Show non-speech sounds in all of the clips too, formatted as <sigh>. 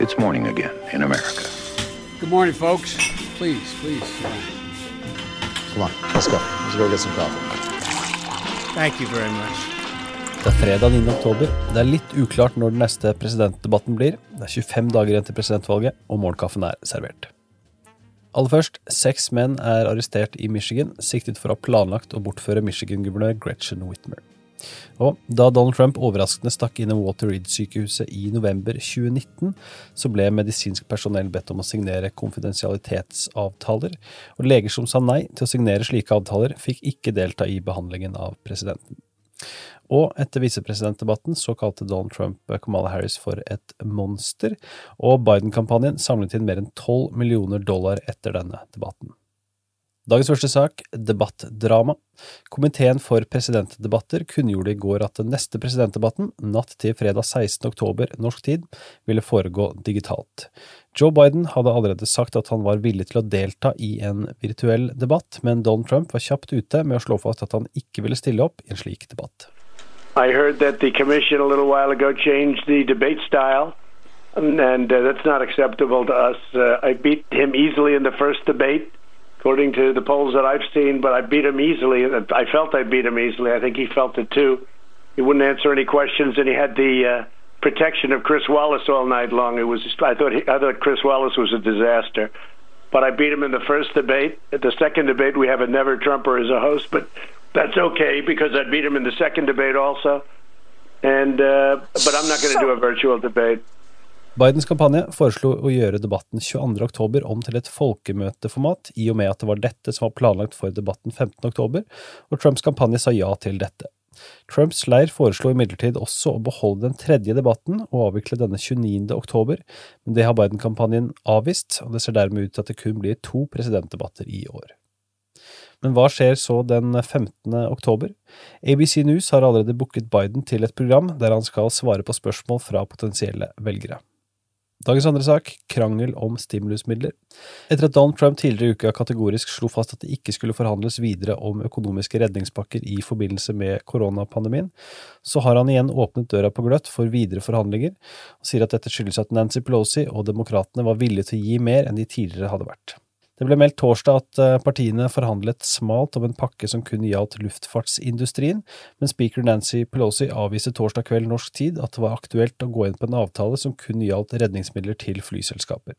It's morning again in America. Good morning, folks. Please, please. Come on, let's go. Let's go get some coffee. Thank you very much. Det er fredag 9. oktober. Det er litt uklart når den neste presidentdebatten blir. Det er 25 dager igjen til presidentvalget, og morgenkaffen er servert. Aller først, seks menn er arrestert i Michigan, siktet for å ha planlagt å bortføre Michigan-guvernør Gretchen Whitmer. Og da Donald Trump overraskende stakk innom Walter Reed-sykehuset i november 2019, så ble medisinsk personell bedt om å signere konfidensialitetsavtaler, og leger som sa nei til å signere slike avtaler, fikk ikke delta i behandlingen av presidenten. Og etter visepresidentdebatten så kalte Donald Trump Kamala Harris for et monster, og Biden-kampanjen samlet inn mer enn 12 millioner dollar etter denne debatten. Dagens første sak, debattdrama. Komiteen for presidentdebatter kunngjorde i går at den neste presidentdebatten, natt til fredag 16. oktober norsk tid, ville foregå digitalt. Joe Biden hadde allerede sagt at han var villig til å delta i en virtuell debatt, men Donald Trump var kjapt ute med å slå fast at han ikke ville stille opp i en slik debatt. I heard that the commission a little while ago changed the debate style, and, and uh, that's not acceptable to us. Uh, I beat him easily in the first debate. According to the polls that I've seen, but I beat him easily. I felt I beat him easily. I think he felt it too. He wouldn't answer any questions, and he had the uh, protection of Chris Wallace all night long. It was I thought he, I thought Chris Wallace was a disaster, but I beat him in the first debate. At the second debate, we have a never Trumper as a host, but that's okay because I beat him in the second debate also. And uh, but I'm not going to do a virtual debate. Bidens kampanje foreslo å gjøre debatten 22.10 om til et folkemøteformat, i og med at det var dette som var planlagt for debatten 15.10, og Trumps kampanje sa ja til dette. Trumps leir foreslo imidlertid også å beholde den tredje debatten og avvikle denne 29. oktober, men det har Biden-kampanjen avvist, og det ser dermed ut til at det kun blir to presidentdebatter i år. Men hva skjer så den 15. oktober? ABC News har allerede booket Biden til et program der han skal svare på spørsmål fra potensielle velgere. Dagens andre sak, krangel om stimulusmidler. Etter at Donald Trump tidligere i uka kategorisk slo fast at det ikke skulle forhandles videre om økonomiske redningspakker i forbindelse med koronapandemien, så har han igjen åpnet døra på gløtt for videre forhandlinger, og sier at dette skyldes at Nancy Pelosi og demokratene var villige til å gi mer enn de tidligere hadde vært. Det ble meldt torsdag at eh, partiene forhandlet smalt om en pakke som kun gjaldt luftfartsindustrien, men speaker Nancy Pelosi avviste torsdag kveld norsk tid at det var aktuelt å gå inn på en avtale som kun gjaldt redningsmidler til flyselskaper.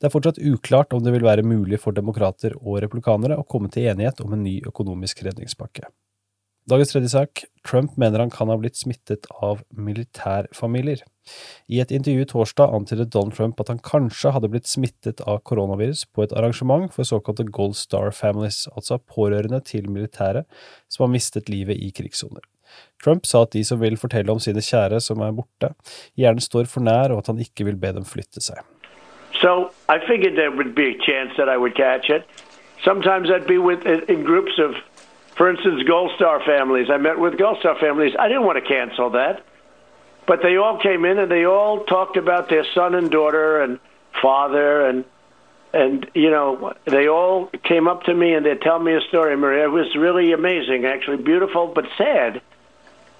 Det er fortsatt uklart om det vil være mulig for demokrater og republikanere å komme til enighet om en ny økonomisk redningspakke. Dagens tredje sak, Trump mener han kan ha blitt smittet av militærfamilier. I et intervju torsdag antydet Donald Trump at han kanskje hadde blitt smittet av koronavirus på et arrangement for såkalte Gold Star Families, altså pårørende til militære som har mistet livet i krigssoner. Trump sa at de som vil fortelle om sine kjære som er borte, gjerne står for nær, og at han ikke vil be dem flytte seg. So I figured there would be a chance that I would catch it. Sometimes I'd be with in groups of, for instance, Gold Star families. I met with Gold Star families. I didn't want to cancel that. But they all came in and they all talked about their son and daughter and father and and you know they all came up to me and they'd tell me a story maria it was really amazing actually beautiful but sad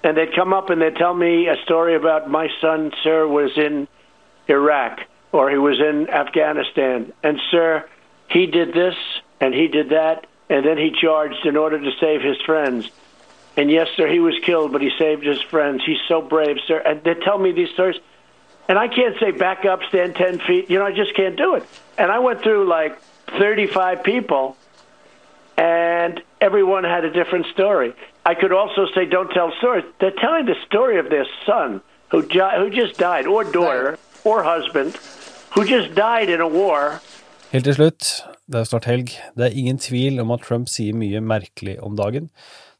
and they'd come up and they'd tell me a story about my son sir was in iraq or he was in afghanistan and sir he did this and he did that and then he charged in order to save his friends and yes, sir, he was killed, but he saved his friends. He's so brave, sir. And they tell me these stories. And I can't say back up, stand 10 feet. You know, I just can't do it. And I went through like 35 people, and everyone had a different story. I could also say, don't tell stories. They're telling the story of their son who, who just died, or daughter, or husband, who just died in a war. Helt til slutt, det er snart helg. Det er ingen tvil om at Trump sier mye merkelig om dagen.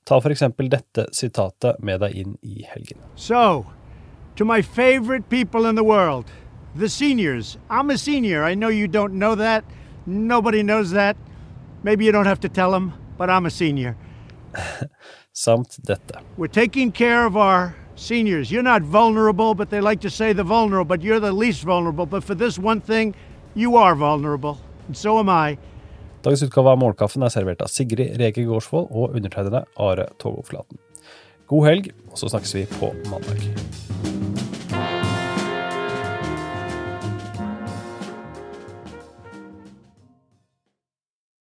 Ta for eksempel dette sitatet med deg inn i helgen. So, to my favorite people in the world, the seniors. I'm a senior. I know you don't know that. Nobody knows that. Maybe you don't have to tell them, but I'm a senior. <laughs> Samt dette. We're taking care of our seniors. You're not vulnerable, but they like to say the vulnerable, but you're the least vulnerable. But for this one thing, you are vulnerable. And so am I. Dagens utgave av Morgenkaffen er servert av Sigrid Rege Gårdsvold og undertegnede Are Togoflaten. God helg, og så snakkes vi på mandag.